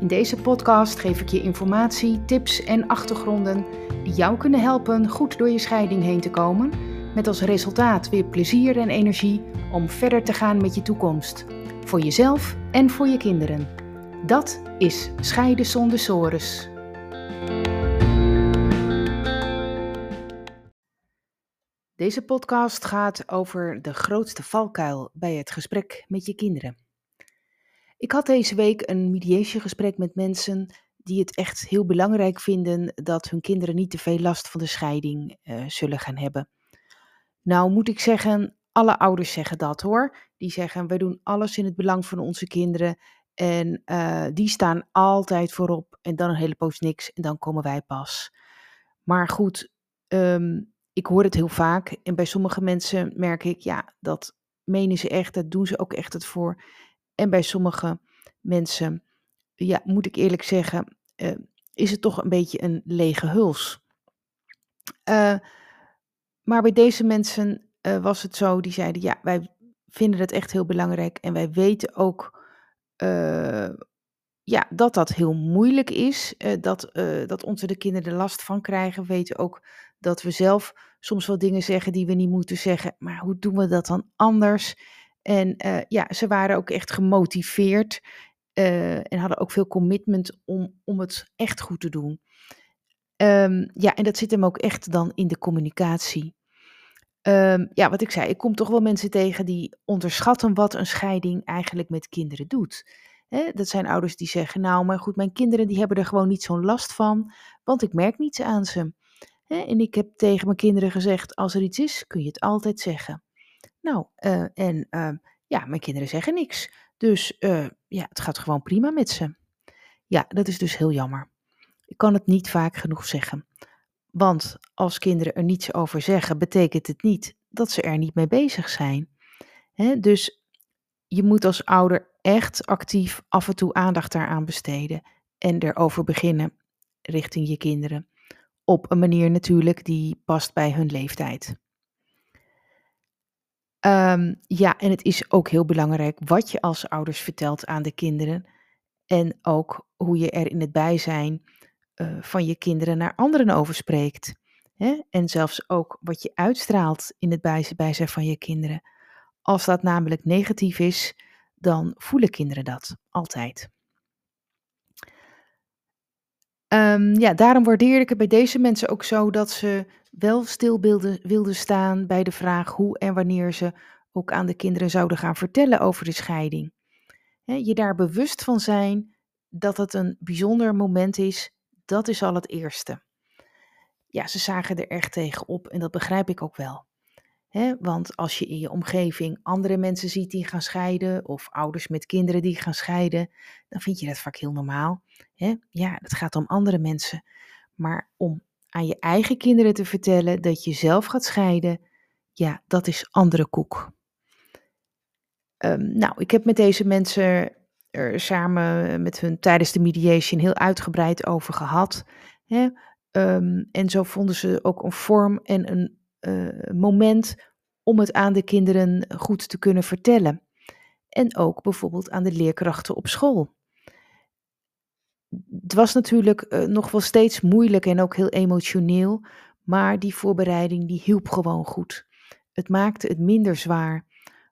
In deze podcast geef ik je informatie, tips en achtergronden die jou kunnen helpen goed door je scheiding heen te komen, met als resultaat weer plezier en energie om verder te gaan met je toekomst, voor jezelf en voor je kinderen. Dat is Scheiden zonder sores. Deze podcast gaat over de grootste valkuil bij het gesprek met je kinderen. Ik had deze week een mediation gesprek met mensen die het echt heel belangrijk vinden dat hun kinderen niet te veel last van de scheiding uh, zullen gaan hebben. Nou moet ik zeggen, alle ouders zeggen dat hoor. Die zeggen, wij doen alles in het belang van onze kinderen en uh, die staan altijd voorop en dan een hele poos niks en dan komen wij pas. Maar goed, um, ik hoor het heel vaak en bij sommige mensen merk ik, ja, dat menen ze echt, dat doen ze ook echt het voor. En bij sommige mensen, ja, moet ik eerlijk zeggen, uh, is het toch een beetje een lege huls. Uh, maar bij deze mensen uh, was het zo, die zeiden, ja, wij vinden het echt heel belangrijk en wij weten ook ja, dat dat heel moeilijk is, dat, dat onze de kinderen er last van krijgen. We weten ook dat we zelf soms wel dingen zeggen die we niet moeten zeggen, maar hoe doen we dat dan anders? En uh, ja, ze waren ook echt gemotiveerd uh, en hadden ook veel commitment om, om het echt goed te doen. Um, ja, en dat zit hem ook echt dan in de communicatie. Um, ja, wat ik zei, ik kom toch wel mensen tegen die onderschatten wat een scheiding eigenlijk met kinderen doet. Dat zijn ouders die zeggen, nou, maar goed, mijn kinderen die hebben er gewoon niet zo'n last van, want ik merk niets aan ze. En ik heb tegen mijn kinderen gezegd, als er iets is, kun je het altijd zeggen. Nou, uh, en uh, ja, mijn kinderen zeggen niks. Dus uh, ja, het gaat gewoon prima met ze. Ja, dat is dus heel jammer. Ik kan het niet vaak genoeg zeggen. Want als kinderen er niets over zeggen, betekent het niet dat ze er niet mee bezig zijn. Dus je moet als ouder echt actief af en toe aandacht daaraan besteden en erover beginnen richting je kinderen. Op een manier natuurlijk die past bij hun leeftijd. Um, ja, en het is ook heel belangrijk wat je als ouders vertelt aan de kinderen. En ook hoe je er in het bijzijn uh, van je kinderen naar anderen over spreekt. Hè? En zelfs ook wat je uitstraalt in het bijzijn van je kinderen. Als dat namelijk negatief is, dan voelen kinderen dat altijd. Um, ja, daarom waardeer ik het bij deze mensen ook zo dat ze wel stil wilden staan bij de vraag hoe en wanneer ze ook aan de kinderen zouden gaan vertellen over de scheiding. je daar bewust van zijn dat het een bijzonder moment is, dat is al het eerste. Ja, ze zagen er echt tegen op en dat begrijp ik ook wel. want als je in je omgeving andere mensen ziet die gaan scheiden, of ouders met kinderen die gaan scheiden, dan vind je dat vaak heel normaal. Ja, het gaat om andere mensen. Maar om aan je eigen kinderen te vertellen dat je zelf gaat scheiden, ja, dat is andere koek. Um, nou, ik heb met deze mensen er samen met hun tijdens de mediation heel uitgebreid over gehad. Hè? Um, en zo vonden ze ook een vorm en een uh, moment om het aan de kinderen goed te kunnen vertellen. En ook bijvoorbeeld aan de leerkrachten op school het was natuurlijk uh, nog wel steeds moeilijk en ook heel emotioneel, maar die voorbereiding die hielp gewoon goed. Het maakte het minder zwaar,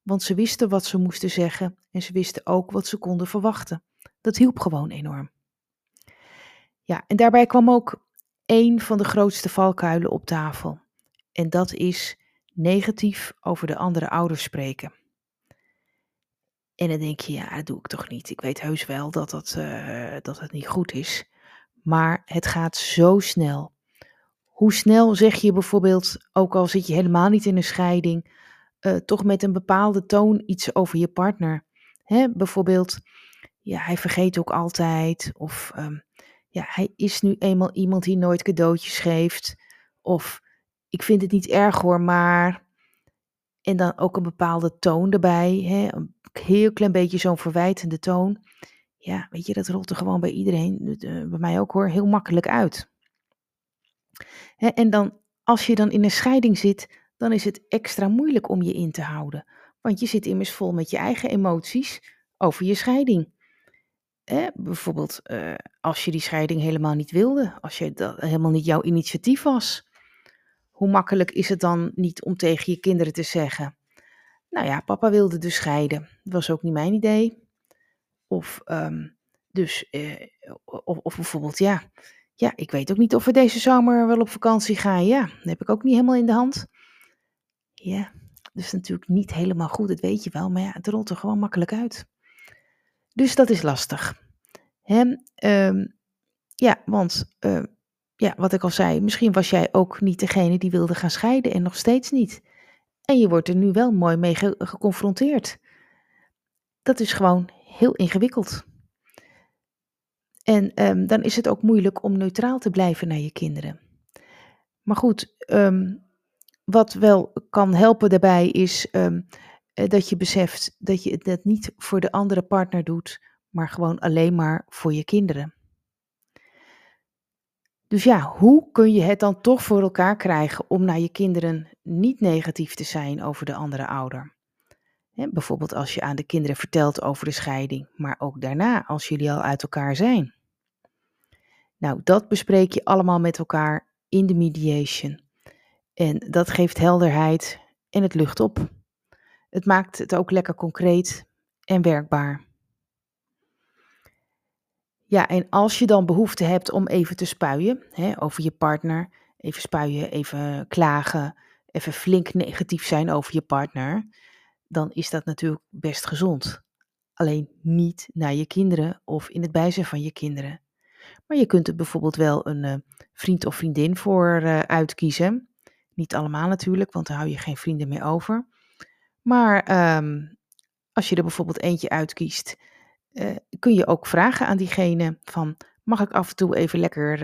want ze wisten wat ze moesten zeggen en ze wisten ook wat ze konden verwachten. Dat hielp gewoon enorm. Ja, en daarbij kwam ook één van de grootste valkuilen op tafel. En dat is negatief over de andere ouders spreken. En dan denk je, ja, dat doe ik toch niet. Ik weet heus wel dat dat, uh, dat het niet goed is. Maar het gaat zo snel. Hoe snel zeg je bijvoorbeeld, ook al zit je helemaal niet in een scheiding, uh, toch met een bepaalde toon iets over je partner? Hè? Bijvoorbeeld, ja, hij vergeet ook altijd. Of um, ja, hij is nu eenmaal iemand die nooit cadeautjes geeft. Of ik vind het niet erg hoor, maar. En dan ook een bepaalde toon erbij. Hè? Een heel klein beetje zo'n verwijtende toon. Ja, weet je, dat rolt er gewoon bij iedereen, eh, bij mij ook hoor, heel makkelijk uit. En dan, als je dan in een scheiding zit, dan is het extra moeilijk om je in te houden. Want je zit immers vol met je eigen emoties over je scheiding. Hè, bijvoorbeeld uh, als je die scheiding helemaal niet wilde, als je dat helemaal niet jouw initiatief was. Hoe makkelijk is het dan niet om tegen je kinderen te zeggen: Nou ja, papa wilde dus scheiden. Dat was ook niet mijn idee. Of, um, dus, uh, of, of, bijvoorbeeld, ja, ja, ik weet ook niet of we deze zomer wel op vakantie gaan. Ja, dat heb ik ook niet helemaal in de hand. Ja, dus natuurlijk niet helemaal goed, dat weet je wel. Maar ja, het rolt er gewoon makkelijk uit. Dus dat is lastig. Hè? Um, ja, want uh, ja, wat ik al zei, misschien was jij ook niet degene die wilde gaan scheiden en nog steeds niet. En je wordt er nu wel mooi mee ge geconfronteerd. Dat is gewoon heel ingewikkeld. En um, dan is het ook moeilijk om neutraal te blijven naar je kinderen. Maar goed, um, wat wel kan helpen daarbij is um, dat je beseft dat je het niet voor de andere partner doet, maar gewoon alleen maar voor je kinderen. Dus ja, hoe kun je het dan toch voor elkaar krijgen om naar je kinderen niet negatief te zijn over de andere ouder? bijvoorbeeld als je aan de kinderen vertelt over de scheiding, maar ook daarna als jullie al uit elkaar zijn. Nou, dat bespreek je allemaal met elkaar in de mediation. En dat geeft helderheid en het lucht op. Het maakt het ook lekker concreet en werkbaar. Ja, en als je dan behoefte hebt om even te spuien hè, over je partner, even spuien, even klagen, even flink negatief zijn over je partner, dan is dat natuurlijk best gezond. Alleen niet naar je kinderen of in het bijzijn van je kinderen. Maar je kunt er bijvoorbeeld wel een uh, vriend of vriendin voor uh, uitkiezen. Niet allemaal natuurlijk, want dan hou je geen vrienden meer over. Maar um, als je er bijvoorbeeld eentje uitkiest, uh, kun je ook vragen aan diegene van, mag ik af en toe even lekker,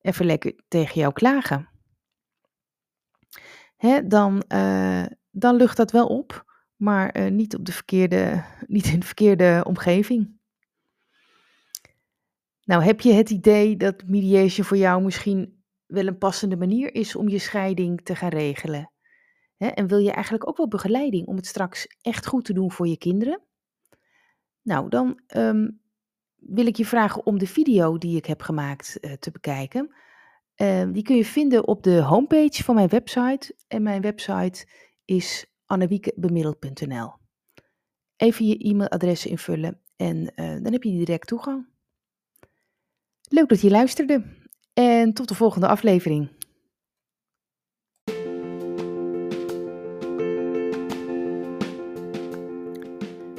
even lekker tegen jou klagen? Hè, dan, dan lucht dat wel op maar niet, op de verkeerde, niet in de verkeerde omgeving. Nou, heb je het idee dat mediation voor jou misschien wel een passende manier is om je scheiding te gaan regelen? Hè? En wil je eigenlijk ook wel begeleiding om het straks echt goed te doen voor je kinderen? Nou, dan um, wil ik je vragen om de video die ik heb gemaakt uh, te bekijken. Uh, die kun je vinden op de homepage van mijn website. En mijn website is annewiekebemiddeld.nl. Even je e-mailadres invullen en uh, dan heb je direct toegang. Leuk dat je luisterde en tot de volgende aflevering.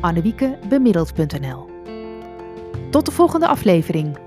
annewiekebemiddeld.nl. Tot de volgende aflevering.